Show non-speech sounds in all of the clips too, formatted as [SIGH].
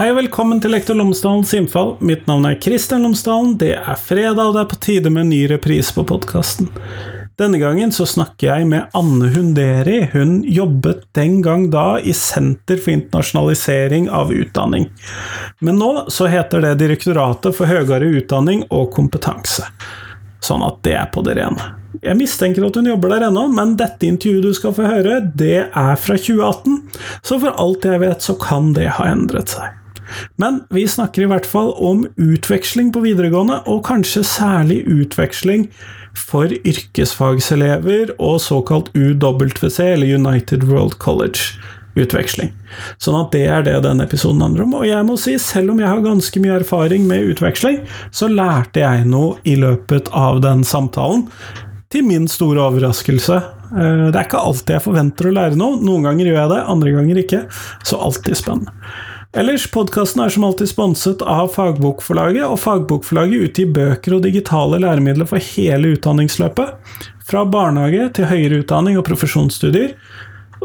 Hei og velkommen til Lektor Lomsdalens innfall. Mitt navn er Kristian Lomsdalen. Det er fredag, og det er på tide med en ny reprise på podkasten. Denne gangen så snakker jeg med Anne Hunderi. Hun jobbet den gang da i Senter for internasjonalisering av utdanning. Men nå så heter det Direktoratet for høyere utdanning og kompetanse. Sånn at det er på det rene. Jeg mistenker at hun jobber der ennå, men dette intervjuet du skal få høre, det er fra 2018, så for alt jeg vet så kan det ha endret seg. Men vi snakker i hvert fall om utveksling på videregående, og kanskje særlig utveksling for yrkesfagselever og såkalt UWC, eller United World College utveksling. Sånn at det er det denne episoden handler om. Og jeg må si, selv om jeg har ganske mye erfaring med utveksling, så lærte jeg noe i løpet av den samtalen. Til min store overraskelse. Eh, det er ikke alltid jeg forventer å lære noe. Noen ganger gjør jeg det, andre ganger ikke. Så alltid spennende. Ellers, podkasten er som alltid sponset av Fagbokforlaget, og Fagbokforlaget utgir bøker og digitale læremidler for hele utdanningsløpet. Fra barnehage til høyere utdanning og profesjonsstudier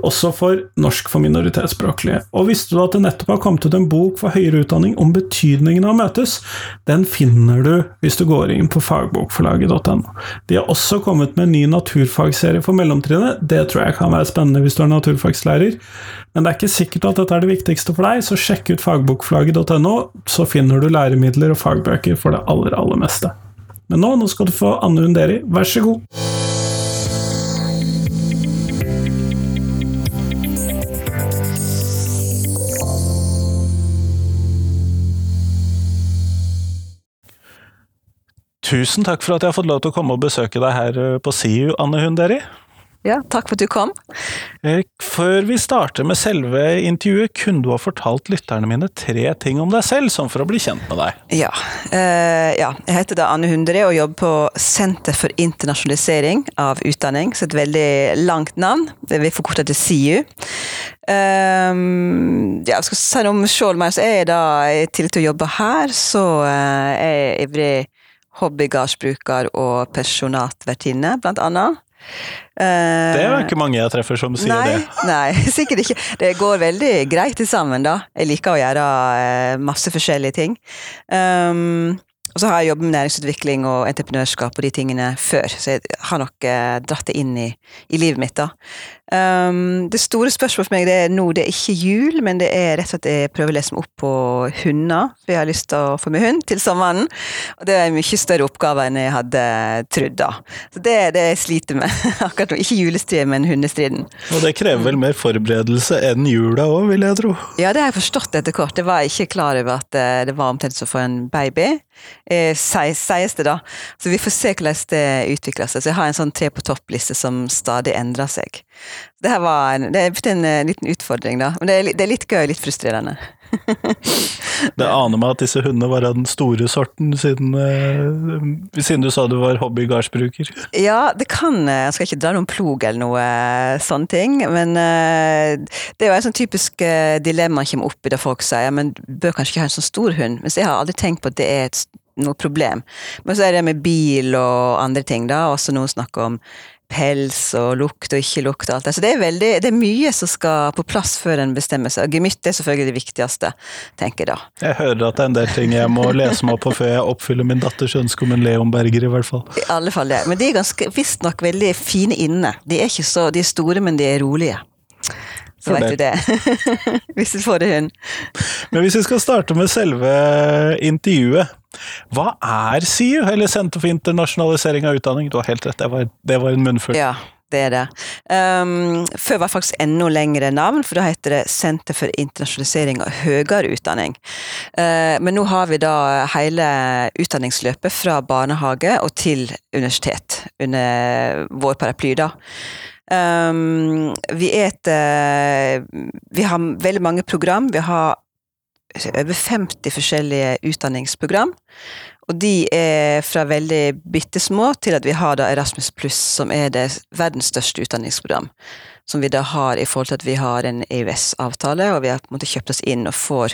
også for norsk for minoritetsspråklige. Og visste du at det nettopp har kommet ut en bok for høyere utdanning om betydningen av møtes? Den finner du hvis du går inn på fagbokforlaget.no. De har også kommet med en ny naturfagserie for mellomtrinnet. Det tror jeg kan være spennende hvis du er naturfagslærer. Men det er ikke sikkert at dette er det viktigste for deg, så sjekk ut fagbokforlaget.no, så finner du læremidler og fagbøker for det aller, aller meste. Men nå, nå skal du få Anne Hunderi, vær så god! Tusen takk for at jeg har fått lov til å komme og besøke deg her eh, på SIU, Anne Hunderi. Ja, takk for at du kom. Eh, før vi starter med selve intervjuet, kunne du ha fortalt lytterne mine tre ting om deg selv, sånn for å bli kjent med deg? Ja. Uh, ja. Jeg heter da Anne Hundre og jobber på Senter for internasjonalisering av utdanning, så et veldig langt navn. Det Vi forkorter til SIU. Um, ja, skal si noe om sjøl mer, så er jeg da i tillegg til å jobbe her, så uh, er jeg ivrig hobbygardsbruker og pensjonatvertinne, blant annet. det er jo ikke mange jeg treffer som sier nei, det. [LAUGHS] Nei, sikkert ikke. Det går veldig greit sammen, da. Jeg liker å gjøre eh, masse forskjellige ting. Um, og så har jeg jobbet med næringsutvikling og entreprenørskap og de tingene før, så jeg har nok eh, dratt det inn i, i livet mitt, da. Um, det store spørsmålet for meg det er nå, det er ikke jul, men det er rett og slett jeg prøver å lese meg opp på hunder. For jeg har lyst til å få meg hund til sommeren. Og det er en mye større oppgave enn jeg hadde trodd, da. Så det er det jeg sliter med [LAUGHS] akkurat nå. Ikke julestriden, men hundestriden. Og det krever vel mer forberedelse enn jula òg, vil jeg tro? Ja, det har jeg forstått etter kort. Jeg var ikke klar over at eh, det var omtrent som å få en baby. Eh, sies det, da. Så vi får se hvordan det utvikler seg. Så jeg har en sånn tre på topp-liste som stadig endrer seg. Det her var en, det er en uh, liten utfordring, da. Men det er, det er litt gøy og litt frustrerende. [LAUGHS] det aner meg at disse hundene var av den store sorten, siden, eh, siden du sa du var hobbygardsbruker. Ja, det kan eh, Jeg skal ikke dra noen plog eller noe uh, sånne ting, men eh, det er jo et sånn typisk dilemma som kommer opp i det folk sier, men bør kanskje ikke ha en sånn stor hund. Mens jeg har aldri tenkt på at det er et noe problem. Men så er det med bil og andre ting, da. Også noen snakker om pels og lukt og ikke lukt og alt det. Så det er, veldig, det er mye som skal på plass før en bestemmer seg. Gemytt er selvfølgelig det viktigste, tenker jeg da. Jeg hører at det er en del ting jeg må lese meg opp på før jeg oppfyller min datters ønske om en Leonberger, i hvert fall. I alle fall det. Men de er ganske visstnok veldig fine inne. De er ikke så, de er store, men de er rolige. Så veit du det. [LAUGHS] hvis du får det hund. Men hvis vi skal starte med selve intervjuet. Hva er SIU, eller Senter for internasjonalisering av utdanning? Du har helt rett, det var, det var en munnfull. Ja, det er det. Um, før var det faktisk enda lengre navn, for da heter det Senter for internasjonalisering av høyere utdanning. Uh, men nå har vi da hele utdanningsløpet fra barnehage og til universitet, under vår paraply, da. Um, vi er et uh, Vi har veldig mange program. Vi har over 50 forskjellige utdanningsprogram. Og de er fra veldig bitte små til at vi har da Erasmus pluss, som er det verdens største utdanningsprogram. Som vi da har i forhold til at vi har en EØS-avtale, og vi har på en måte kjøpt oss inn og får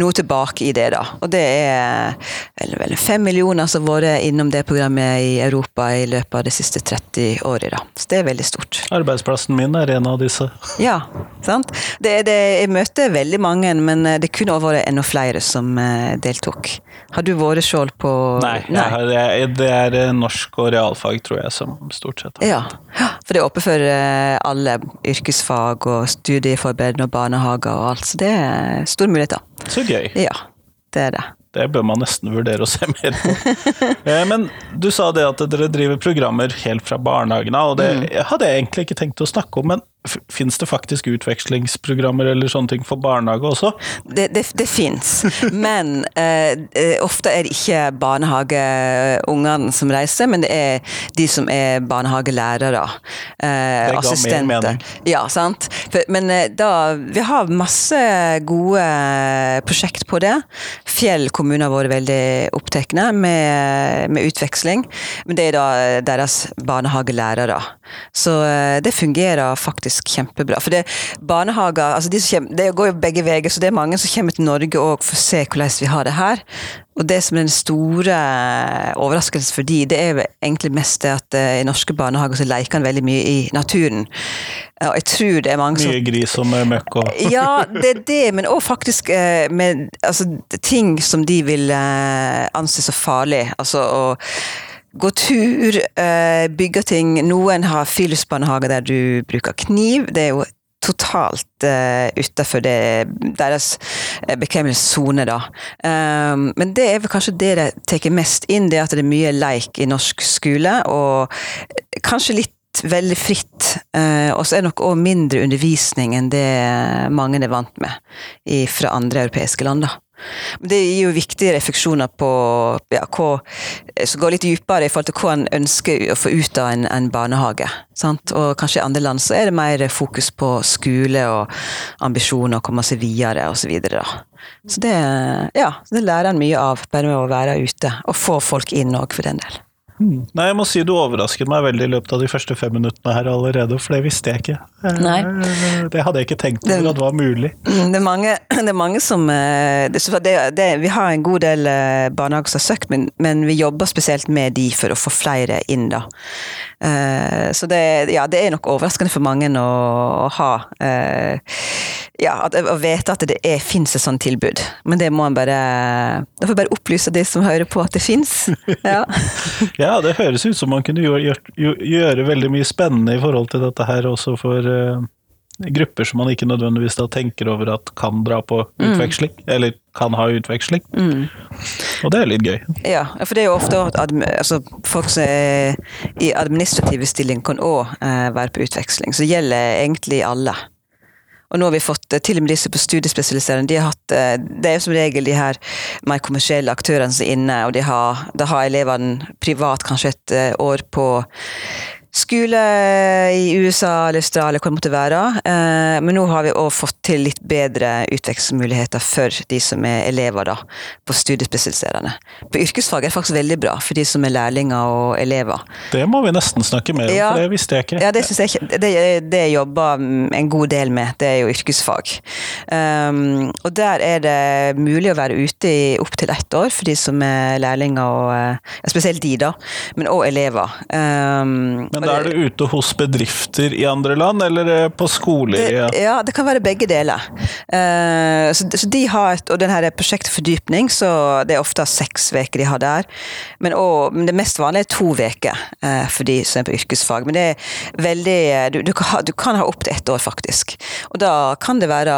noe tilbake i det, da. Og det er vel, vel fem millioner som har vært innom det programmet i Europa i løpet av de siste 30 årene, da. Så det er veldig stort. Arbeidsplassen min er en av disse. [LAUGHS] Ja, sant. Det, det, jeg møter veldig mange, men det kunne også vært enda flere som eh, deltok. Har du vært sjøl på Nei, Nei. Har, det er eh, norsk og realfag, tror jeg, som stort sett har vært. Ja, for det er åpent for eh, alle yrkesfag og studieforberedende og barnehager og alt, så det er store muligheter. Så gøy. Ja, det er det. Det bør man nesten vurdere å se mer på. Eh, Men du sa det at dere driver programmer helt fra barnehagen av, og det Mm. hadde jeg egentlig ikke tenkt å snakke om, men fins det faktisk utvekslingsprogrammer eller sånne ting for barnehage også? Det, det, det fins, [LAUGHS] men eh, eh, ofte er det ikke barnehageungene som reiser, men det er de som er barnehagelærere. Eh, assistenter. Ja, sant. For, men eh, da Vi har masse gode prosjekt på det. Fjell kommune har vært veldig opptatt med, med utveksling, men det er da deres barnehagelærere. Så eh, det fungerer faktisk kjempebra. For det barnehager altså de som kommer, Det går jo begge veier, så det er mange som kommer til Norge og får se hvordan vi har det her. Og det som er den store overraskelsen for de, det er egentlig mest det at eh, i norske barnehager så leker en veldig mye i naturen. Og jeg tror det er mange som Mye gris og møkk og [LAUGHS] ja, det er det, men òg faktisk eh, med altså, ting som de vil eh, anse så farlig. Altså å gå tur, eh, bygge ting. Noen har friluftsbarnehage der du bruker kniv. Det er jo totalt uh, utafor deres bekvemmelighetssone, da. Um, men det er vel kanskje det de tar mest inn, det at det er mye leik i norsk skole, og kanskje litt veldig fritt. Eh, og så er det nok òg mindre undervisning enn det mange er vant med fra andre europeiske land. da. Det gir jo viktige refleksjoner på ja, hva, som går litt dypere i forhold til hva en ønsker å få ut av en, en barnehage. Sant? Og kanskje i andre land så er det mer fokus på skole og ambisjoner å komme seg videre osv. Så, så det, ja, det lærer en mye av, bare med å være ute og få folk inn òg, for den del. Nei, jeg må si du overrasket meg veldig i løpet av de første fem minuttene her allerede, for det visste jeg ikke. Eh, Nei. Det hadde jeg ikke tenkt over at var mulig. Mm, Det er mange, [CLEARS THROAT] det er mange som eh, det, det, det, Vi har en god del eh, barnehager som har søkt, men, men vi jobber spesielt med de for å få flere inn, da. Eh, Så det, ja, det er nok overraskende for mange å, å ha eh, Ja, at, å vite at det er, fins et sånt tilbud. Men det må en bare Da får jeg bare opplyse de som hører på, at det fins. [LAUGHS] Ja. Ja, det høres ut som man kunne gjøre, gjøre, veldig mye spennende i forhold til dette her også for uh, grupper som man ikke nødvendigvis da tenker over at kan dra på utveksling, eller kan ha utveksling. Og det er litt gøy. Ja, for det er jo ofte at altså, folk som er i administrative stilling kan òg uh, være på utveksling, så det gjelder egentlig alle. Og nå har vi fått eh, til og med disse på studiespesialiserende, de har hatt eh, Det er jo som regel de her mer kommersielle aktørene som er inne, og de har, da har elevene privat kanskje et eh, år på skole i USA eller Australia, hva det måtte være. Eh, Men nå har vi òg fått til litt bedre utvekslingsmuligheter for de som er elever da, på studiespesialiserende. På yrkesfag er det faktisk veldig bra for de som er lærlinger og elever. Det må vi nesten snakke mer om, Ja. for det visste jeg ikke. Ja, det synes jeg ikke Det, det jeg jobber en god del med, det er jo yrkesfag. Um, og der er det mulig å være ute i opptil ett år for de som er lærlinger, og eh, spesielt de, da, men òg elever. Um, Men og da er du ute hos bedrifter i andre land, eller eh, på skoler? det, ja. ja, det kan være begge deler. Uh, så, så de har et, og den her prosjektet fordypning, så det er ofte seks uker de har der. Men, og, men det mest vanlige er to uker uh, for de som er på yrkesfag. Men det er veldig Du, du, kan, ha, du kan ha opptil ett år, faktisk. Og da kan det være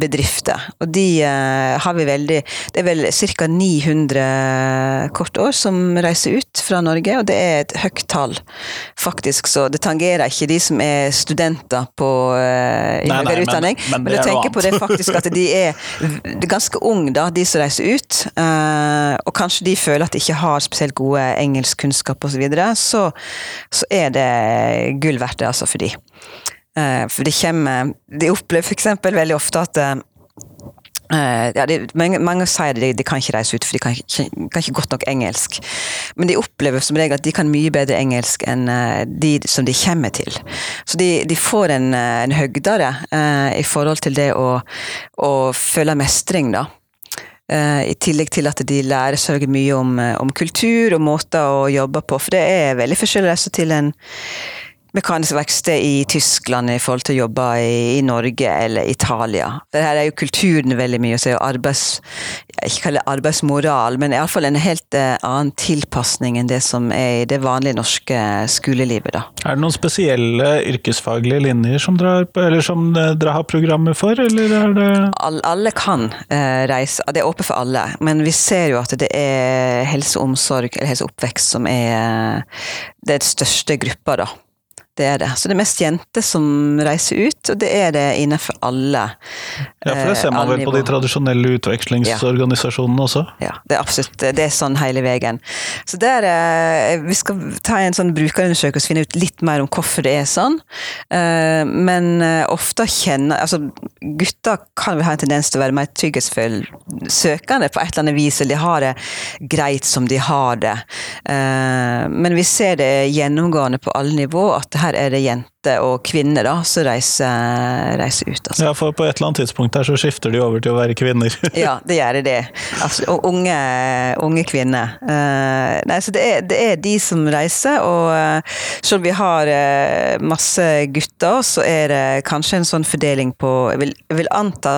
bedrifter. Og de uh, har vi veldig Det er vel ca. 900 kortår som reiser ut fra Norge, og det er et høyt tall, faktisk. Så det tangerer ikke de som er studenter på, uh, Nei, nei, utdanning, men- men det du er tenker på det [LAUGHS] faktisk at de er, de er ganske unge, da, de som reiser ut. Uh, og kanskje de føler at de ikke har spesielt gode engelskkunnskaper osv. Så, videre, så så er det gull verdt det, altså, for de. Uh, for de kommer De opplever f.eks. veldig ofte at Eh, ja, de, mange, mange, sier de, de kan ikke reise ut, for de kan ikke, kan ikke, godt nok engelsk. Men de opplever som regel at de kan mye bedre engelsk enn uh, de som de kommer til. Så de, de får en, eh, en høgdere uh, i forhold til det å, å føle mestring, da. Uh, I tillegg til at de lærer seg mye om, om kultur og måter å jobbe på, for det er veldig forskjellig å reise til en mekanisk verksted i Tyskland i forhold til å jobbe i, i Norge eller Italia. For her er jo kulturen veldig mye, så er jo arbeids... Jeg ikke kaller det arbeidsmoral, men iallfall en helt uh, annen tilpasning enn det som er i det vanlige norske skolelivet, da. Er det noen spesielle yrkesfaglige linjer som dere, eller som dere har programmer for, eller er det All, Alle kan uh, reise, det er åpent for alle, men vi ser jo at det er helse og omsorg, eller helse og oppvekst, som er det største gruppa, da. Det er det. Så det er mest jenter som reiser ut, og det er det innenfor alle Ja, for det ser man vel på de tradisjonelle utvekslingsorganisasjonene også? Ja, det er absolutt. Det er sånn hele veien. Så der, eh, Vi skal ta en sånn brukerundersøkelse og finne ut litt mer om hvorfor det er sånn. Eh, men eh, ofte kjenner Altså, gutter kan vel ha en tendens til å være mer søkende på et eller annet vis, eller de har det greit som de har det. Men vi ser det gjennomgående på alle nivå at det her er det jenter og kvinner da, som reiser, reiser ut. Altså. Ja, for på et eller annet tidspunkt her så skifter de over til å være kvinner. [LAUGHS] ja, det gjør det. Altså, og unge, unge kvinner. Uh, nei, så det er, det er, de som reiser, og uh, selv om vi har uh, masse gutter, så er det kanskje en sånn fordeling på Jeg vil, jeg vil anta,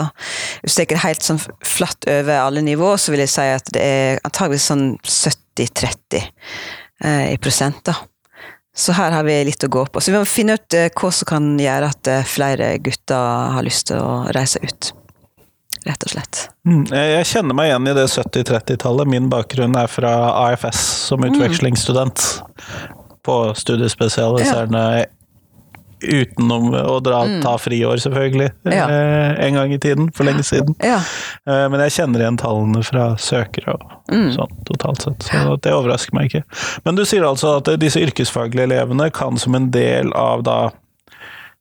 hvis jeg ikke helt sånn flatt over alle nivå, så vil jeg si at det er antageligvis sånn 70-30 i prosent, da. Så her har vi litt å gå på. Så vi må finne ut eh, hva som kan gjøre at eh, flere gutter har lyst til å reise ut. Rett og slett. Mm, jeg kjenner meg igjen i det 70-30-tallet. Min bakgrunn er fra AFS som mm. utvekslingsstudent. På studiespesialiserende ja utenom å dra, mm. ta friår, selvfølgelig. Ja. Eh, en gang i tiden, for lenge siden. Ja. Eh, men jeg kjenner igjen tallene fra søkere og mm. sånn totalt sett, så det overrasker meg ikke. Men du sier altså at disse yrkesfaglige elevene kan som en del av da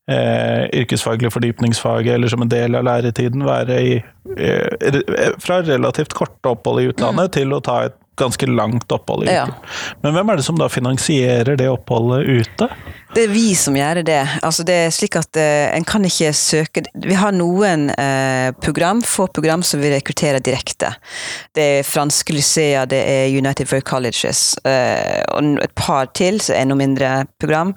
eh, yrkesfaglig fordypningsfaget, eller som en del av læretiden, være i eh, Fra relativt korte opphold i utlandet mm. til å ta et ganske langt opphold i uken. Ja. Men hvem er det som da finansierer det oppholdet ute? Det er vi som gjør det. Altså det er slik at uh, en kan ikke søke Vi har noen uh, program, få program som vi rekrutterer direkte. Det er franske lyceer, det er United for Colleges uh, og et par til, så enda mindre program.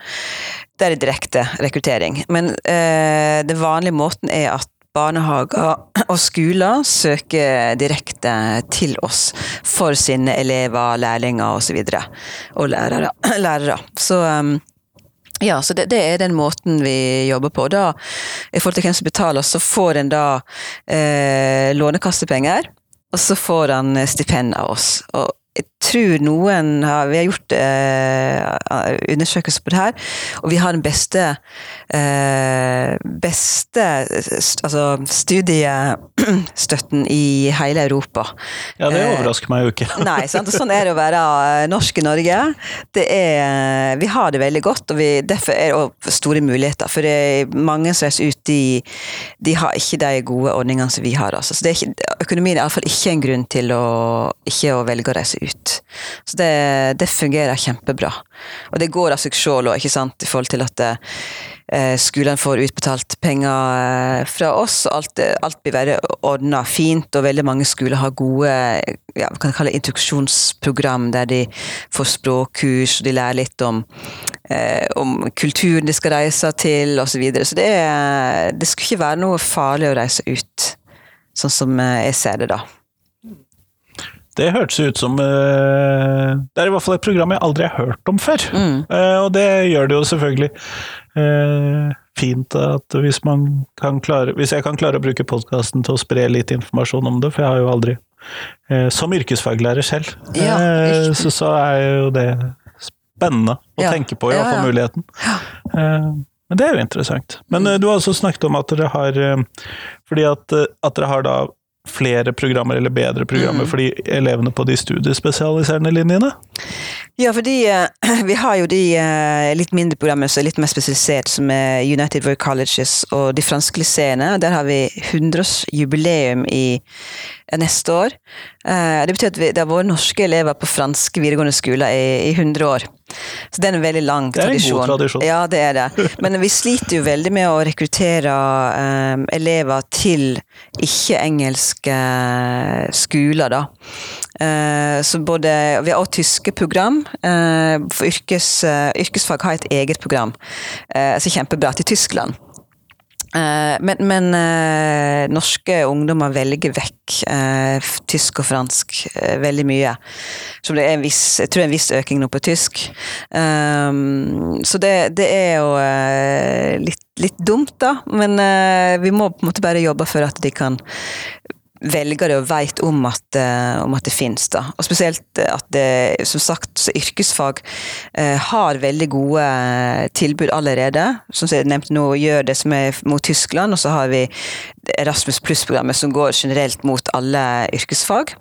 Det er direkte rekruttering. Men den vanlige måten er at barnehager og skoler søker direkte til oss for sine elever, lærlinger osv. Og, så og lærere. [CLEARS THROAT] lærere. Så um, ja, så det, det, er den måten vi jobber på. Da, I forhold til hvem som betaler, så får en da eh, lånekassepenger, og så får han stipend av oss. Og jeg tror noen har Vi har gjort eh, undersøkelser på det her, og vi har den beste eh, beste altså studiestøtten i hele Europa. Ja, det overrasker meg jo ikke. [LAUGHS] Nei, sant? sånn er det å være eh, norsk i Norge. Det er, vi har det veldig godt, og vi, derfor er det store muligheter. For det er mange som reiser ut, de, de, har ikke de gode ordningene som vi har. Altså. Så det er ikke, økonomien er iallfall ikke en grunn til å ikke å velge å reise ut. Så det, det fungerer kjempebra. Og det går av seg sjøl òg, i forhold til at eh, skolen får utbetalt penger eh, fra oss. og Alt, alt blir bare ordna fint, og veldig mange skoler har gode ja, kan kalle introduksjonsprogram der de får språkkurs, og de lærer litt om, eh, om kulturen de skal reise til, osv. Så, videre. så det, er, det skulle ikke være noe farlig å reise ut, sånn som eh, jeg ser det da. Det hørtes ut som uh, Det er i hvert fall et program jeg aldri har hørt om før. Mm. Uh, og det gjør det jo selvfølgelig uh, fint at hvis man kan klare Hvis jeg kan klare å bruke podkasten til å spre litt informasjon om det, for jeg har jo aldri Som yrkesfaglærer selv, ja, så, så, er jo det spennende å ja. tenke på, i hvert fall muligheten. men det er jo interessant. Men du har også snakket om at dere har Fordi at, at dere har da flere programmer eller bedre programmer mm. for de elevene på de studiespesialiserende linjene? Ja, fordi uh, [CLEARS THROAT] vi har jo de uh, litt mindre programmene som er litt mer spesialisert, som er United World Colleges og de franske lyseene. Der har vi 100-årsjubileum i neste år. Det betyr at vi, det har vært norske elever på franske videregående skoler i, i 100 år. Så det er en veldig lang tradisjon. Det er en god tradisjon. Ja, det er det. Men vi sliter jo veldig med å rekruttere um, elever til ikke-engelske skoler, da. Uh, så både Vi har også tyske program. Uh, for yrkes, uh, yrkesfag har et eget program. Uh, er kjempebra til Tyskland. Eh, men, men uh, norske ungdommer velger vekk uh, tysk og fransk veldig mye. Så det er en viss, jeg tror det er en viss økning nå på tysk. Um, så det, det, er jo litt, litt, dumt, da. Men vi må på en måte bare jobbe for at de kan velger det og vet om at, uh, om at det finnes. Da. Og spesielt at det, som sagt, yrkesfag eh, har veldig gode uh, tilbud allerede. Som jeg nevnte nå, gjør det som er mot Tyskland, og så har vi Erasmus pluss-programmet som går generelt mot alle yrkesfag.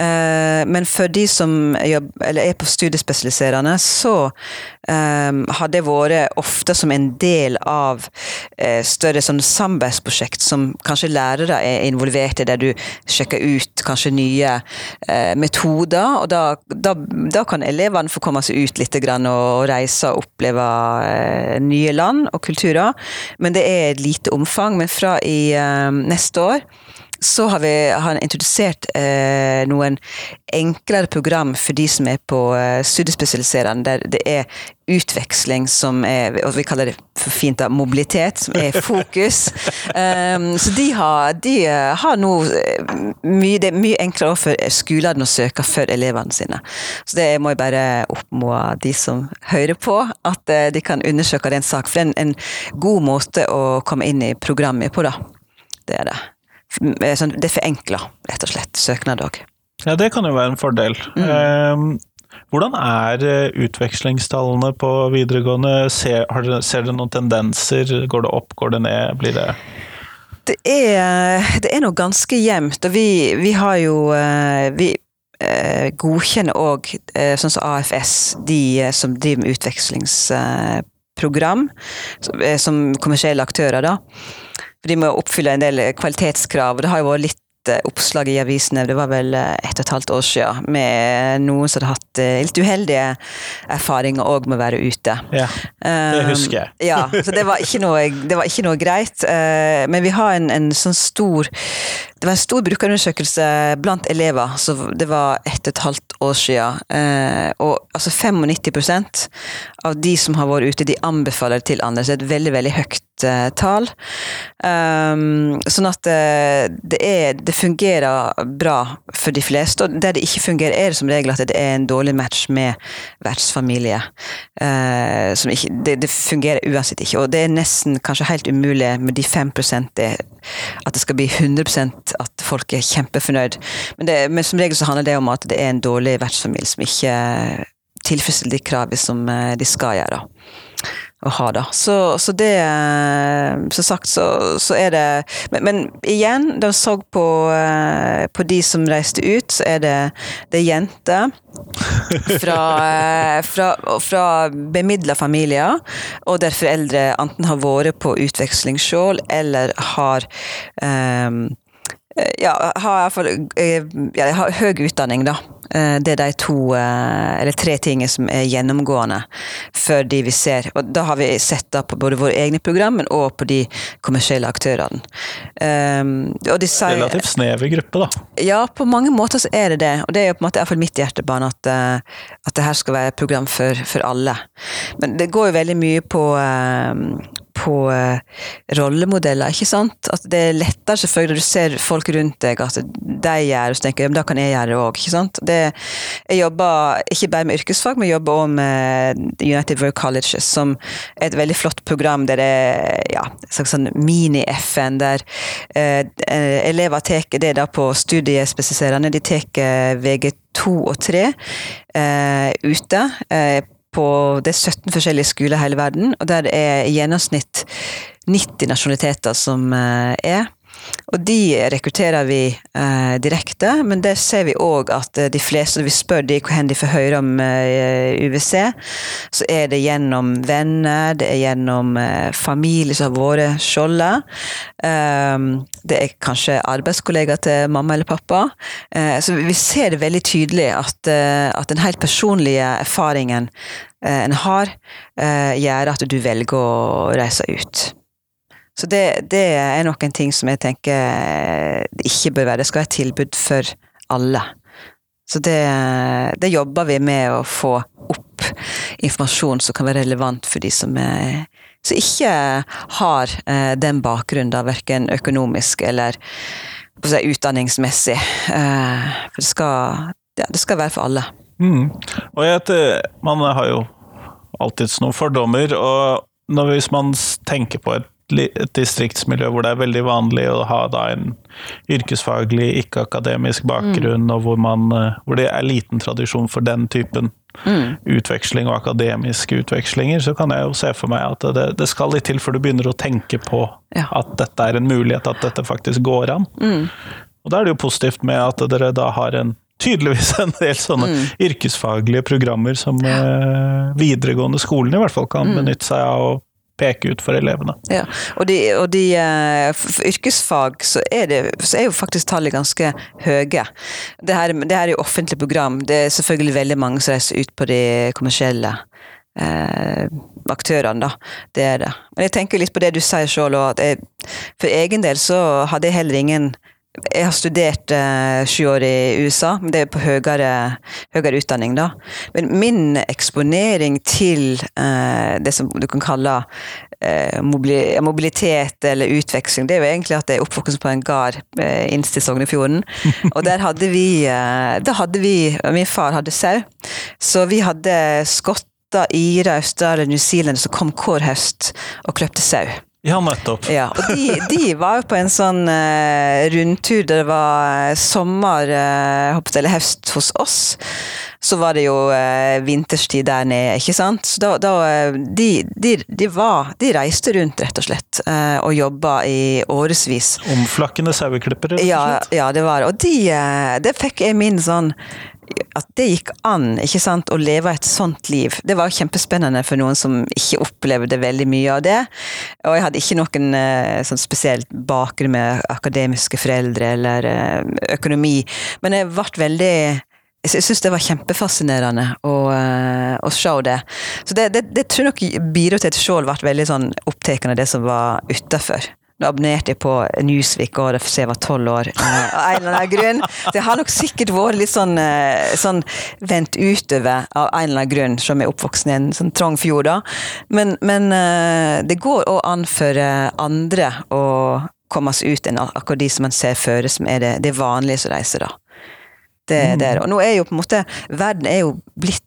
Eh, men for de som er på studiespesialiserende, så um, har det vært ofte som en del av uh, større sånn samarbeidsprosjekt som kanskje lærere er involvert i, der du sjekker ut kanskje nye metoder. Og da, da, da, kan elevene få komme seg ut litt og, reise og oppleve nye land og kulturer. Men det er et lite omfang. Men fra i neste år så har vi har introdusert eh, noen enklere program for de som er på eh, studiespesialiserende, der det er utveksling som er og Vi kaller det for fint da, mobilitet, som er fokus. um, [LAUGHS] så de har, de eh, har nå eh, mye, Det er mye enklere for skolene å søke for elevene sine. Så det må jeg bare oppfordre de som hører på, at de kan undersøke den sak. For det er en, en god måte å komme inn i programmet på, da. Det er det. Eh, sånn, det forenkler rett og slett søknad òg. Ja, det kan jo være en fordel. Mm. Eh, hvordan er eh, utvekslingstallene på videregående? Ser, dere, ser dere noen tendenser? Går det opp, går det ned? Blir det Det er, det er noe ganske jevnt. Og vi, vi har jo Vi godkjenner òg, sånn som AFS, de som driver med utvekslingsprogram, som kommersielle aktører, da. For de må oppfylle en del kvalitetskrav. og Det har jo vært litt eh, oppslag i avisene, det var vel et ett og et halvt år siden, med noen som hadde hatt eh, litt uheldige erfaringer òg med å være ute. Ja, det husker jeg. Um, ja, så det var ikke noe, var ikke noe greit. Uh, men vi har en, en, sånn stor Det var en stor brukerundersøkelse blant elever, så det var ett og et halvt år siden. Uh, og altså 95% av de som har vært ute, de anbefaler til andre. Så det er et veldig, veldig høyt tall. Um, sånn at eh, det, er, det, fungerer bra for de fleste. Og der det ikke fungerer, er det som regel at det er en dårlig match med vertsfamilie. Uh, ikke, det, det, fungerer uansett ikke. Og det er nesten kanskje helt umulig med de 5 det, at det skal bli 100 at folk er kjempefornøyd. Men, det, men som regel så handler det om at det er en dårlig vertsfamilie som ikke tilfredsstiller de kravene som eh, de skal gjøre å ha, da. Så, så det Som sagt, så, så er det men, men, igjen, da så på, eh, på de som reiste ut, så er det, det er jenter [LAUGHS] fra, eh, fra, fra bemidla familier, og der foreldre enten har vært på utveksling sjøl, eller har um, ja, har iallfall ja, har høy utdanning, da. Eh, det er de to, eh, eller tre tingene som er gjennomgående for de vi ser. Og da har vi sett da på både våre egne program, men òg på de kommersielle aktørene. Um, sier, Relativt snever gruppe, da. Ja, på mange måter så er det det. Og det er jo på en måte iallfall mitt hjertebarn at, at det her skal være et program for, for alle. Men det går jo veldig mye på på rollemodeller, ikke sant. At det er lettere selvfølgelig når du ser folk rundt deg, at de gjør og så tenker jeg, da kan jeg gjøre det òg. ikke sant. Jeg jobber ikke bare med yrkesfag, men jobber òg med United World Colleges, som er et veldig flott program der det er ja, sånn mini-FN, der eh, elever tar det da på studiespesialiserende, de tar VG2 og 3 eh, ute. Eh, på, det er 17 forskjellige skoler i hele verden, og der det er i gjennomsnitt 90 nasjonaliteter som eh, er. Og de rekrutterer vi eh, direkte, men det ser vi òg at eh, de fleste, når vi spør de hvor de får høre om eh, UWC, så er det gjennom venner, det er gjennom eh, familie som har vært skjoldet. Eh, det er kanskje arbeidskollegaer til mamma eller pappa. Eh, så vi ser det veldig tydelig at, at den helt personlige erfaringen en har, gjør at du velger å reise ut. Så det, det er noen ting som jeg tenker det ikke bør være. Det skal være et tilbud for alle. Så det, det, jobber vi med å få opp informasjon som kan være relevant for de som, er, som ikke har eh, den bakgrunnen, verken økonomisk eller si, utdanningsmessig. Eh, for det skal, ja, det skal være for alle. Mm. Og jeg, man har jo alltids noen fordommer, og når, hvis man tenker på et et distriktsmiljø hvor det er veldig vanlig å ha da en yrkesfaglig, ikke-akademisk bakgrunn, mm. og hvor, man, eh, hvor, det er liten tradisjon for den typen mm. utveksling og akademiske utvekslinger, så kan jeg jo se for meg at det, det skal litt til før du begynner å tenke på ja. at dette er en mulighet, at dette faktisk går an. Mm. Og da er det jo positivt med at dere da har en tydeligvis [LAUGHS] en del sånne mm. yrkesfaglige programmer som ja. videregående skolen i hvert fall kan mm. benytte seg av. og peke ut for elevene. Ja, og, de, og de, eh, for yrkesfag så er, det, så er jo faktisk tallet ganske høye. Det her, det her er jo offentlig program. Det er selvfølgelig veldig mange som reiser ut på de kommersielle eh, aktørene, da. Det er det. Men jeg tenker litt på det du sier sjøl, og at jeg, for egen del så hadde jeg heller ingen jeg har studert eh, sju år i USA, men det er på høyere, høyere, utdanning, da. Men min eksponering til eh, det som du kan kalle eh, mobilitet eller utveksling, det er jo egentlig at jeg er oppvokst på en gard eh, innst i Sognefjorden. [LAUGHS] Og der hadde vi eh, Da hadde vi Min far hadde sau, så vi hadde skotter, irer, australiere, Zealand som kom hver høst og kløpte sau. Ja, nettopp. Ja, og de, de, var jo på en sånn uh, rundtur der det var eh, sommer, uh, eller høst hos oss. Så var det jo uh, vinterstid der nede, ikke sant. Så da, da de, de, de, var De reiste rundt, rett og slett, uh, og jobba i årevis. Omflakkende saueklippere, rett og slett? Ja, ja, det var. Og de, det fikk jeg min sånn at det gikk an ikke sant, å leve et sånt liv. Det var kjempespennende for noen som ikke opplevde veldig mye av det. Og jeg hadde ikke noen eh, sånn spesielt bakgrunn med akademiske foreldre eller eh, økonomi, men jeg ble veldig jeg syns det var kjempefascinerende å, uh, å se det. Så det, det, det tror jeg nok bidro til at jeg sjøl ble veldig sånn opptatt av det som var utafor. Nå abonnerte jeg på Newsweek og det jeg var tolv år, eh, av en eller annen grunn. Så jeg har nok sikkert vært litt sånn, eh, sånn vendt utover av en eller annen grunn, som er oppvokst i en sånn trang fjord, da. Men, men eh, det går òg an for andre å komme seg ut enn akkurat de som man ser føre, som er det, det vanlige som reiser, da. Det, mm. det, og nå er jo på en måte Verden er jo blitt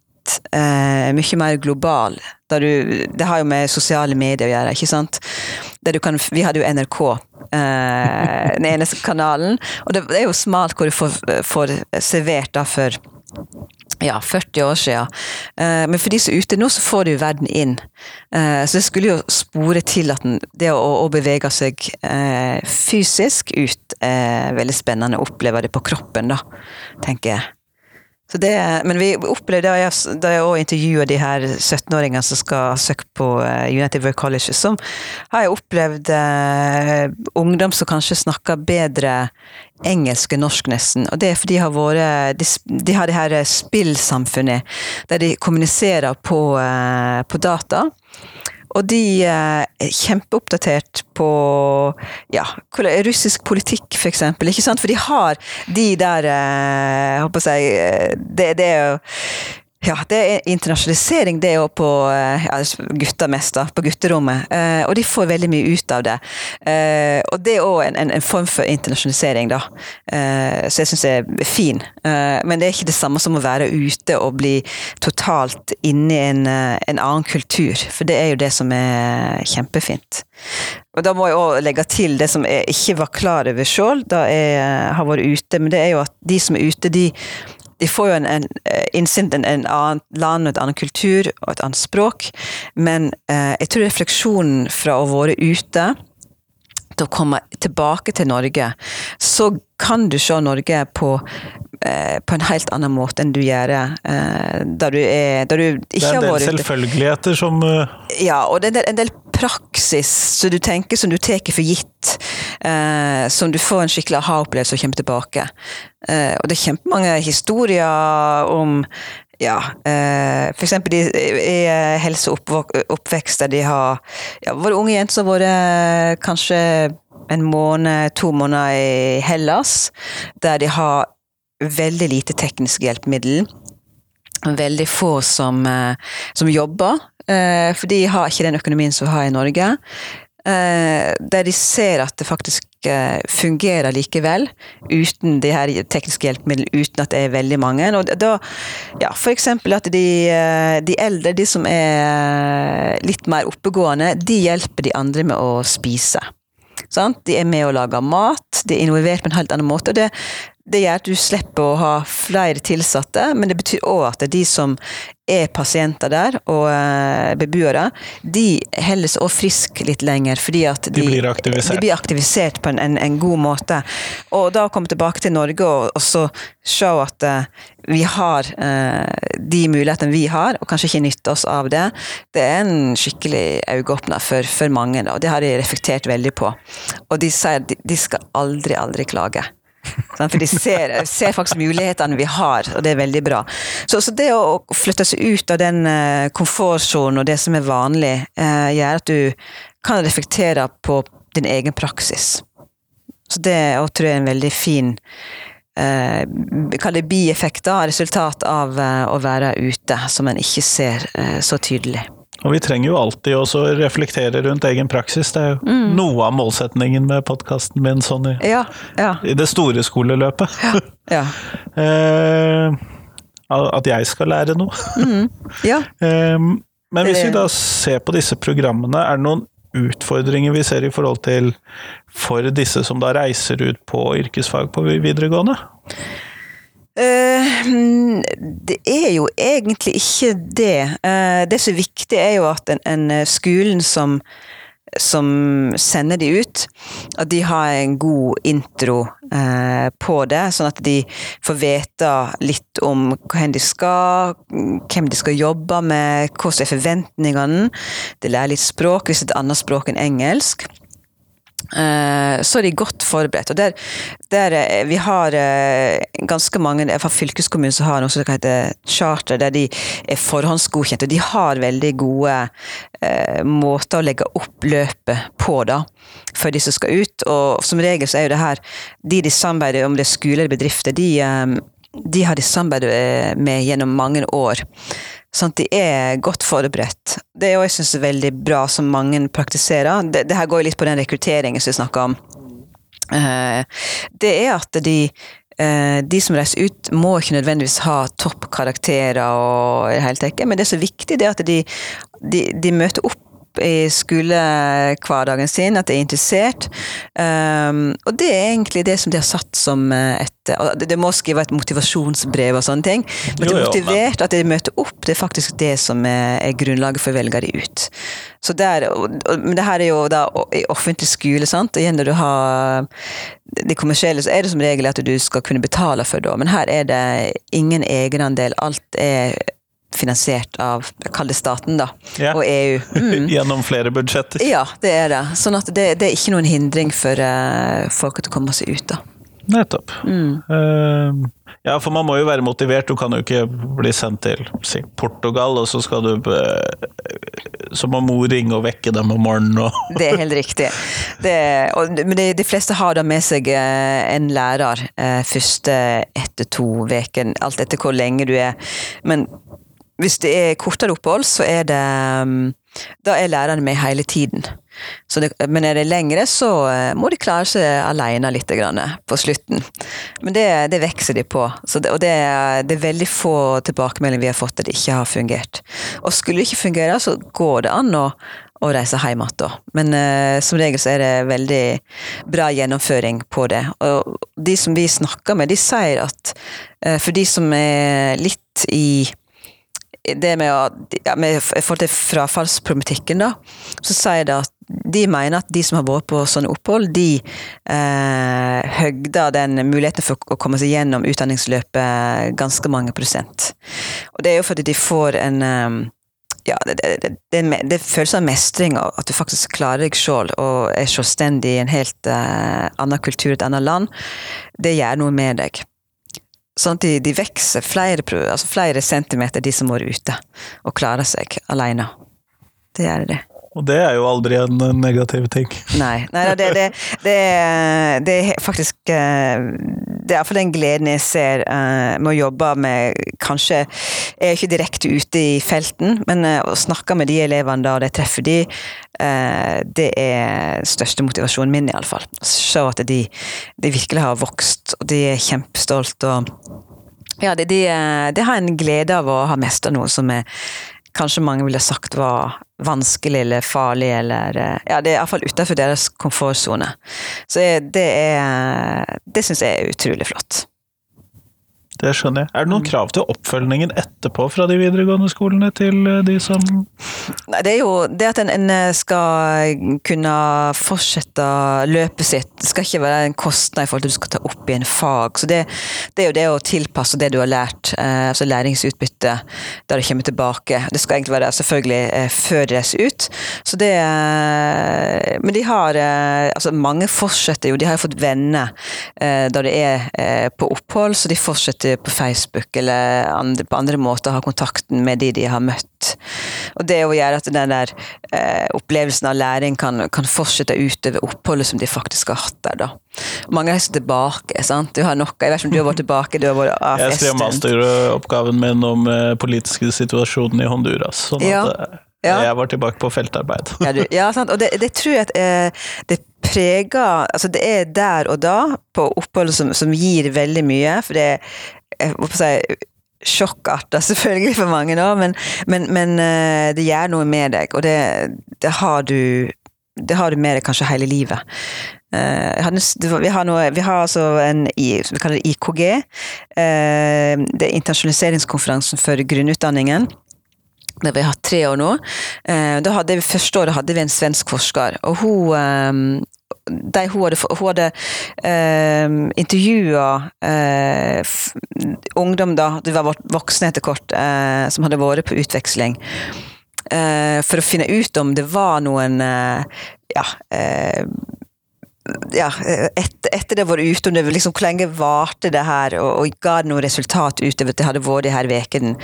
eh, mye mer global. Du, det har jo med sosiale medier å gjøre, ikke sant. Kan, vi hadde jo NRK, eh, den eneste kanalen. Og det, er jo smalt hvor du får, får servert da for ja, 40 år siden. Eh, men for de som er ute nå, så får du verden inn. Eh, så det skulle jo spore til at det å, bevege seg eh, fysisk ut er veldig spennende. Oppleve det på kroppen, da, tenker jeg. Det, men vi opplevde da jeg, da jeg også intervjuet de her 17-åringene som skal søke på eh, United World College, så har jeg opplevd eh, ungdom som kanskje snakker bedre engelsk enn norsk, nesten. Og det er fordi de har vært De, de har det her spillsamfunnet der de kommuniserer på, eh, på data. Og de er kjempeoppdatert på ja, russisk politikk, for eksempel. Ikke sant? For de har de der Jeg eh, håper jeg eh, det, det er jo ja, det er internasjonalisering, det jo på eh, ja, gutter mest, da, på gutterommet. Eh, og de får veldig mye ut av det. Eh, og det er òg en, en, en, form for internasjonalisering, da. Eh, så jeg syns det er fin. Eh, men det er ikke det samme som å være ute og bli totalt inne i en, eh, en annen kultur. For det er jo det som er kjempefint. Og da må jeg òg legge til det som jeg ikke var klar over sjøl da jeg har vært ute, men det er jo at de som er ute, de de får jo en, en eh, innsyn i en annen land, et annet kultur og et annet språk. Men eh, jeg tror refleksjonen fra å være ute til å komme tilbake til Norge, så kan du se Norge på, eh, på en helt annen måte enn du gjør eh, da du, er, da du Det er en del selvfølgeligheter som eh, Ja, og det er en del praksis som du tenker som du tar for gitt. Eh, som du får en skikkelig aha-opplevelse og kommer tilbake. Eh, og det er kjempemange historier om ja, eh, eksempel i, eh, helse og oppvekst der de har ja, vært unge jenter som har vært eh, kanskje en måned, to måneder i Hellas, der de har veldig lite tekniske hjelpemiddel. Veldig få som, eh, som jobber, for de har ikke den økonomien som vi har i Norge. Eh, der de ser at det faktisk eh, fungerer likevel, uten de her tekniske hjelpemidlene, uten at det er veldig mange. Og da, ja, for eksempel at de, eh, de eldre, de som er litt mer oppegående, de hjelper de andre med å spise. Sant? De er med og lager mat, de er involvert på en helt annen måte. og det, det gjør at du slipper å ha flere tilsatte, men det betyr òg at de som er pasienter der, og eh, beboere, de holder seg også friske litt lenger, fordi at de, De blir aktivisert. De blir aktivisert på en, en, en god måte. Og da å komme tilbake til Norge og, og så se at uh, vi har uh, de mulighetene vi har, og kanskje ikke nytte oss av det, det er en skikkelig øyeåpner for, for mange. Da. og Det har de reflektert veldig på. Og de sier de, de skal aldri, aldri klage. For de ser, ser faktisk mulighetene vi har, og det er veldig bra. Så, så det å flytte seg ut av den eh, komfortsonen og det som er vanlig, eh, gjør at du kan reflektere på din egen praksis. Så det også tror jeg er en veldig fin eh, Kall det bieffekter, resultat av eh, å være ute, som en ikke ser så tydelig. Og vi trenger jo alltid også å reflektere rundt egen praksis. Det er jo Mm. noe av målsetningen med podkasten min sånn i, Ja, ja, i det store skoleløpet. ja. [LAUGHS] Eh, at jeg skal lære noe. ja. [LAUGHS] Eh, men hvis vi da ser på disse programmene, er det noen utfordringer vi ser i forhold til for disse som da reiser ut på yrkesfag på videregående? Eh, det er jo egentlig ikke det. Eh, det som er viktig, er jo at en, en eh, skolen som, som sender de ut, at de har en god intro på det, sånn at de får vite litt om hvor de skal, hvem de skal jobbe med, hva som er forventningene. De lærer litt språk, hvis det er et annet språk enn engelsk. Eh, så er de godt forberedt. Og der, der eh, vi har eh, ganske mange Fra fylkeskommunen som har noe som heter charter, der de er forhåndsgodkjent. Og de har veldig gode måter å legge opp løpet på, da, for de som skal ut. Og som regel så er jo det her De de samarbeider om det er skole eller bedrifter, de, de har de samarbeidet med gjennom mange år. Sånn at de er godt forberedt. Det er jo jeg synes veldig bra, som mange praktiserer. Det, det her går jo litt på den rekrutteringen som vi snakka om. Eh, det er at de eh, de som reiser ut, må ikke nødvendigvis ha toppkarakterer, og men det som er viktig, det er at de, de, de møter opp i skolehverdagen sin, at de er interessert. Um, og det er egentlig det som de har satt som eh, et og De de må skrive et motivasjonsbrev og sånne ting. Men de er motivert, at de møter opp, det er faktisk det som er, er grunnlaget for å velge de ut. Så der, og, og, men det her er jo da i offentlig skole, sant. Igjen når du har de kommersielle, så er det som regel at du skal kunne betale for det. Men her er det ingen egenandel. Alt er finansiert av, kall det staten, da. Ja. Og EU. Mm. [LAUGHS] Gjennom flere budsjetter. Ja, det er det. Sånn at det, det er ikke noen hindring for uh, folk til å komme seg ut, da. Nettopp. Mm. Uh, ja, for man må jo være motivert. Du kan jo ikke bli sendt til si, Portugal, og så skal du uh, Så må mor ringe og vekke dem om morgenen og [LAUGHS] Det er helt riktig. Det, og, men de, de fleste har da med seg eh, en lærer første etter to uker, alt etter hvor lenge du er. Men hvis det er kortere opphold, så er det mm, Da er læreren med hele tiden. Det, men er det lengre, så eh, må de klare seg alene litt grann, på slutten. Men det, det vokser de på. Det, og det, er- veldig få tilbakemeldinger vi har fått at det ikke har fungert. Og skulle det ikke fungere, så går det an å, å reise hjem igjen. Men uh, som regel så er det veldig bra gjennomføring på det. Og de som vi snakker med, de sier at uh, for de som er litt i det med, å, ja, med forhold til frafallsproblematikken, da, så sier det at de mener at de som har vært på sånne opphold, de eh, høgder den muligheten for å komme seg gjennom utdanningsløpet ganske mange prosent. Og det er jo fordi de får en eh, ja, det, det, det, det føles av mestring, at du faktisk klarer deg sjøl og er selvstendig i en helt eh, annen kultur, et annet land, det gjør noe med deg. Sånn at de, de vokser flere, altså flere centimeter, de som går ute, og klarer seg alene. Det gjør de. Og det er jo aldri en negativ ting. Nei, nei det, det, det, det, er faktisk eh, Det er iallfall den gleden jeg ser uh, med å jobbe med Kanskje jeg er ikke direkte ute i felten, men uh, å snakke med de elevene da, og jeg treffer de, uh, det er største motivasjonen min, iallfall. Se at de, de, virkelig har vokst, og de er kjempestolte. og ja, de, de, de har en glede av å ha mestra noe som er kanskje mange ville sagt var vanskelig eller farlig, eller eh, Ja, det er iallfall utenfor deres komfortsone. Så det er Det syns jeg er utrolig flott. Det skjønner jeg. Er det noen mm. krav til oppfølgingen etterpå fra de videregående skolene til eh, de som Nei, Det er jo det at en, en eh, skal kunne fortsette løpet sitt. Det skal ikke være en kostnad i forhold til at du skal ta opp i en fag. Så det, det er jo det å tilpasse det du har lært, eh, altså læringsutbytte, da det kommer tilbake. Det skal egentlig være selvfølgelig før det reiser ut. Så det Men de har Altså, mange fortsetter jo. De har jo fått venner da det er på opphold, så de fortsetter på Facebook eller andre, på andre måter ha kontakten med de de har møtt. Og det å gjøre at den der eh, opplevelsen av læring kan, kan, fortsette utover oppholdet som de faktisk har hatt der, da. Mange reiser tilbake, sant. Du har noe, jeg vet ikke om du har vært tilbake, du har vært AFS. Jeg skrev masteroppgaven min om eh, politiske situasjonen i Honduras. sånn ja. at eh, ja. Jeg var tilbake på feltarbeid. ja, du, ja, sant. Og det, det, tror jeg at eh, det preger Altså, det er der og da, på oppholdet, som, som gir veldig mye. For det jeg å si, sjokkarta selvfølgelig for mange, da, men, men, men, eh, det gjør noe med deg, og det, det, har du det har du med deg kanskje hele livet. Uh, vi, har noe, vi har altså en vi kaller det IKG. Uh, det er internasjonaliseringskonferansen for grunnutdanningen. Det har vi hatt tre år nå. Da hadde vi, første året hadde vi en svensk forsker, og hun de hun hadde, hun hadde eh, intervjua eh, ungdom, da, de var voksne etter kort, eh, som hadde vært på utveksling. Eh, for å finne ut om det var noen eh, ja, eh, ja, etter, etter det var ute, om det liksom, hvor lenge varte det her, og, og ga det noe resultat utover at det hadde vært de her ukene.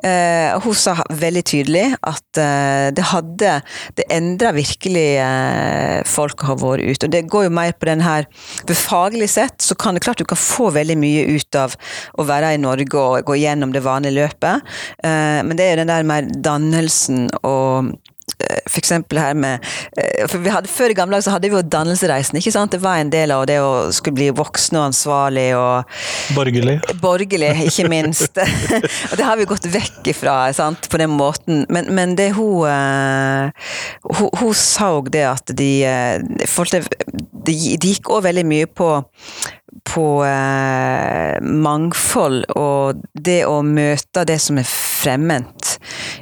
Eh, hun sa veldig tydelig at eh, det hadde Det endra virkelig eh, folk har vært ute. Og det går jo mer på den her For faglig sett så kan det klart du kan få veldig mye ut av å være i Norge og gå gjennom det vanlige løpet, eh, men det er jo den der mer dannelsen og for eksempel her med eh, for vi hadde, Før i gamle dager så hadde vi jo ikke sant? Det var en del av det å skulle bli voksen og ansvarlig og Borgerlig. Borgerlig, ikke minst. [LAUGHS] og det har vi gått vekk ifra sant? på den måten. Men, men det hun, uh, hun Hun sa òg det at de, uh, de, de gikk òg veldig mye på på eh, mangfold og det å møte det som er fremmed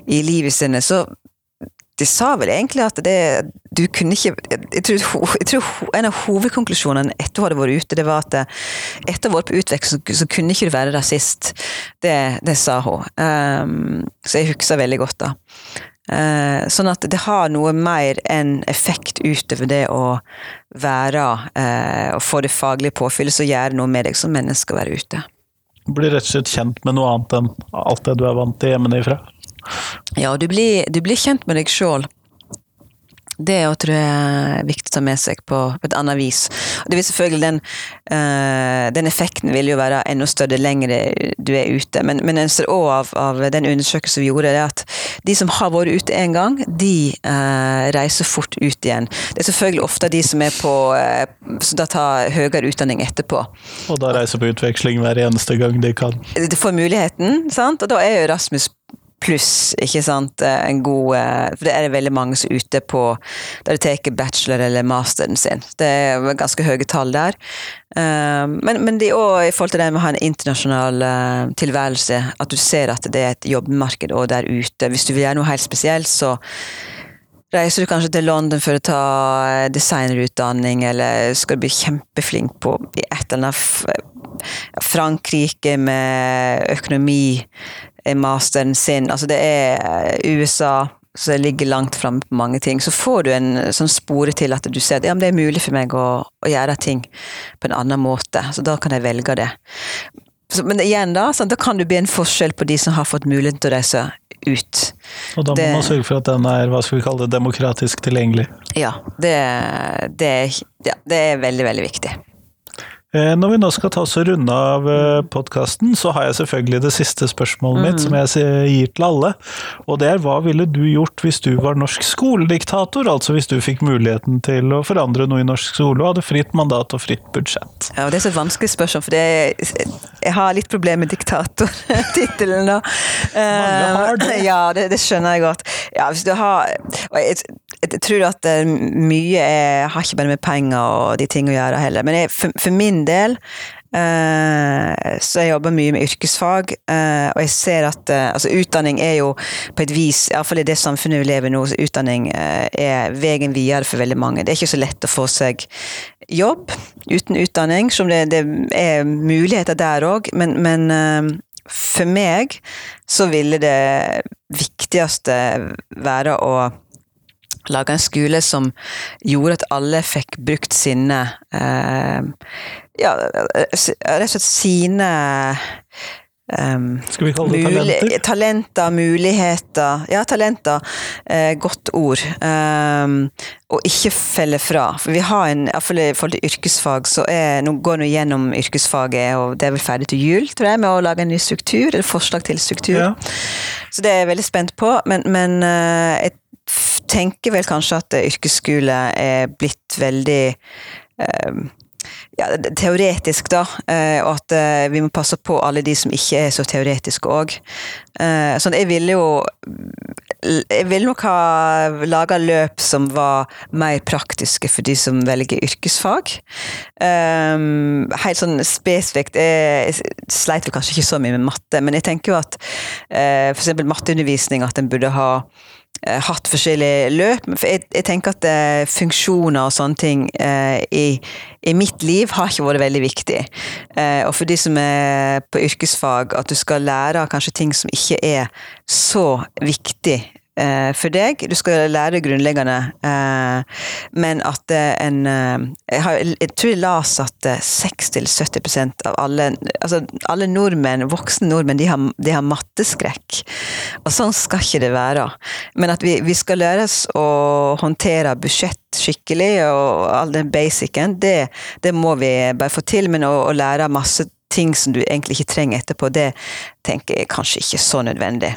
i livet sine, så de sa vel egentlig at det Du kunne ikke Jeg tror, jeg tror en av hovedkonklusjonene etter hun hadde vært ute, det var at etter å ha vært på utveksling, så, så kunne ikke du være rasist. Det, det sa hun. Um, så jeg husker veldig godt da. Uh, sånn at det har noe mer enn effekt utover det å være uh, og få det faglige påfyllet som gjør noe med deg som menneske å være ute. Blir rett og slett kjent med noe annet enn alt det du er vant til hjemmefra? Ja, du blir, du blir kjent med deg sjøl. Det er tror jeg er viktig å ta med seg på, et annet vis. Det vil selvfølgelig den, uh, den effekten vil jo være enda større lenger du er ute, men, men en ser òg av, av, den undersøkelsen vi gjorde, det at de som har vært ute en gang, de uh, reiser fort ut igjen. Det er selvfølgelig ofte de som er på uh, som da tar høyere utdanning etterpå. Og da reiser på utveksling hver eneste gang de kan. De får muligheten, sant? og da er jo Erasmus pluss, ikke sant, eh, en god eh, For det er det veldig mange som er ute på der de tar bachelor eller masteren sin. Det er ganske høye tall der. Eh, men, men det òg i forhold til det med å ha en internasjonal tilværelse, at du ser at det er et jobbmarked òg der ute. Hvis du vil gjøre noe helt spesielt, så Reiser du kanskje til London for å ta designerutdanning, eller skal du bli kjempeflink på et eller annet Frankrike med økonomi, masteren sin. Altså det er eh, USA som ligger langt framme på mange ting. Så får du en sånn spore til at du ser at ja, det er mulig for meg å, å gjøre ting på en annen måte. Så da kan jeg velge det. Så, men igjen, da, sånn, da kan det bli en forskjell på de som har fått muligheten til å reise ut. Og da må Det- man sørge for at den er hva skal vi kalle det, demokratisk tilgjengelig. Ja, det, det, ja, det er veldig, veldig viktig. Eh, Når vi nå skal ta oss og runde av podkasten, så har jeg selvfølgelig det siste spørsmålet mitt, som jeg gir til alle. Og det er hva ville du gjort hvis du var norsk skolediktator? Altså hvis du fikk muligheten til å forandre noe i norsk skole og hadde fritt mandat og fritt budsjett. Ja, og Det er så vanskelig spørsmål, for det er, jeg har litt problemer med diktatortittelen. nå. Mange har det. Eh, Ja, det, det skjønner jeg godt. Ja, hvis du har, jeg, tror at eh, mye er, har ikke bare med penger og de ting å gjøre heller. Men jeg, for, for min del eh, så jeg jobber mye med yrkesfag, eh, og jeg ser at altså utdanning er jo på et vis, iallfall i det samfunnet vi lever i nå, så utdanning er veien videre for veldig mange. Det er ikke så lett å få seg jobb uten utdanning, som det, det er muligheter der òg, men, men for meg så ville det viktigste være å lage en skole som gjorde at alle fikk brukt sine eh, Ja, rett og slett sine eh, Skal vi kalle det talenter? talenter, muligheter Ja, talenter. Eh, godt ord. Um, og ikke felle fra. For vi har en, iallfall i forhold til yrkesfag, så er, nå går vi gjennom yrkesfaget, og det er vel ferdig til jul, tror jeg, med å lage en ny struktur, eller forslag til struktur. Ja. Så det er jeg veldig spent på, men, men eh, jeg tenker vel kanskje at eh, yrkesskole er blitt veldig eh, ja, teoretisk, da, eh, og at vi må passe på alle de som ikke er så teoretiske òg. Sånn, jeg ville jo Jeg ville nok ha laga løp som var mer praktiske for de som velger yrkesfag. Helt sånn spesifikt Jeg sleit vel kanskje ikke så mye med matte, men jeg tenker jo at eksempel matteundervisning, at en burde ha hatt forskjellige løp. For jeg, jeg tenker at eh, funksjoner og sånne ting eh, i, i mitt liv har ikke vært veldig viktig. Eh, og for de som er på yrkesfag, at du skal lære kanskje ting som ikke er så viktig eh, for deg. Du skal lære grunnleggende, eh, men at eh, en eh, jeg, har, jeg tror jeg leste at eh, 60-70% av alle altså alle nordmenn, voksne nordmenn, de har, de har matteskrekk. Og sånn skal ikke det være. Men at vi, vi skal lære oss å håndtere budsjett skikkelig, og all den basicen, det, det må vi bare få til. Men å, å lære masse ting som du egentlig ikke trenger etterpå, det tenker jeg kanskje ikke så nødvendig.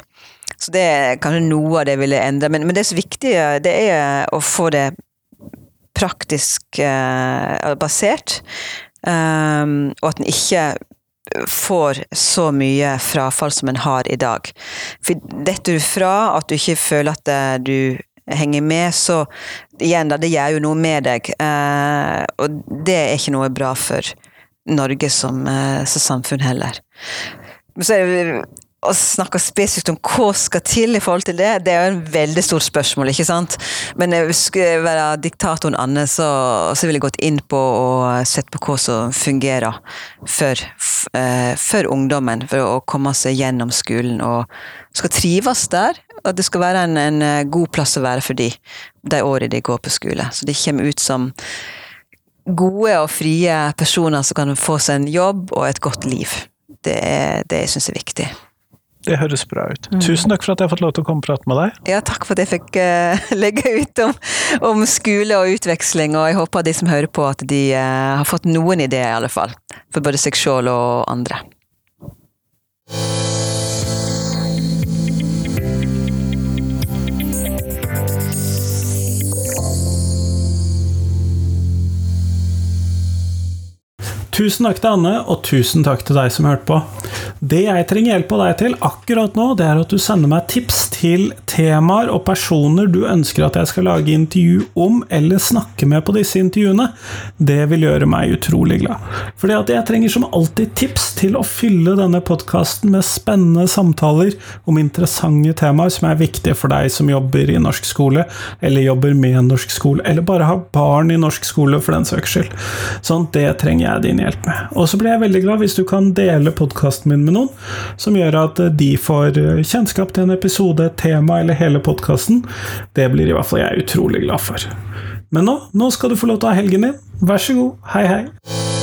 Så det er kanskje noe av det jeg ville endre. Men, men det som er viktig, det er å få det praktisk eh, basert. Um, og at en ikke får så mye frafall som en har i dag. For detter du fra, at du ikke føler at eh, du henger med, så igjen da, det gjør jo noe med deg. Eh, og det er ikke noe bra for Norge som, eh, som samfunn heller. Så er det å snakke spesifikt om hva skal til i forhold til det, det er jo en veldig stort spørsmål, ikke sant? Men jeg skulle være diktatoren Anne, så, så ville jeg gått inn på og sett på hva som fungerer for, eh, for ungdommen, for å komme seg gjennom skolen og skal trives der. At det skal være en, en eh, god plass å være for de, de årene de går på skole. Så de kommer ut som gode og frie personer som kan få seg en jobb og et godt liv. Det er det jeg er viktig. Det høres bra ut. Tusen takk for at jeg har fått lov til å komme og prate med deg. Ja, takk for at jeg fikk eh, [LAUGHS] legge ut om, om skole og utveksling, og jeg håper de som hører på at de eh, har fått noen ideer, i alle fall. For både seg sjøl og andre. Tusen takk til Anne, og tusen takk til deg som hørte på. Det jeg trenger hjelp av deg til akkurat nå, det er at du sender meg tips til temaer og personer du ønsker at jeg skal lage intervju om, eller snakke med på disse intervjuene. Det vil gjøre meg utrolig glad. Fordi at jeg trenger som alltid tips til å fylle denne podkasten med spennende samtaler om interessante temaer som er viktige for deg som jobber i norsk skole, eller jobber med norsk skole, eller bare har barn i norsk skole for den saks skyld. Sånn, det trenger jeg din hjelp med. Og så blir jeg veldig glad hvis du kan dele podkasten min med noen, som gjør at de får kjennskap til en episode, tema eller hele podkasten. Det blir i hvert fall jeg utrolig glad for. Men nå, nå skal du få lov til å ha helgen din. Vær så god. Hei, hei.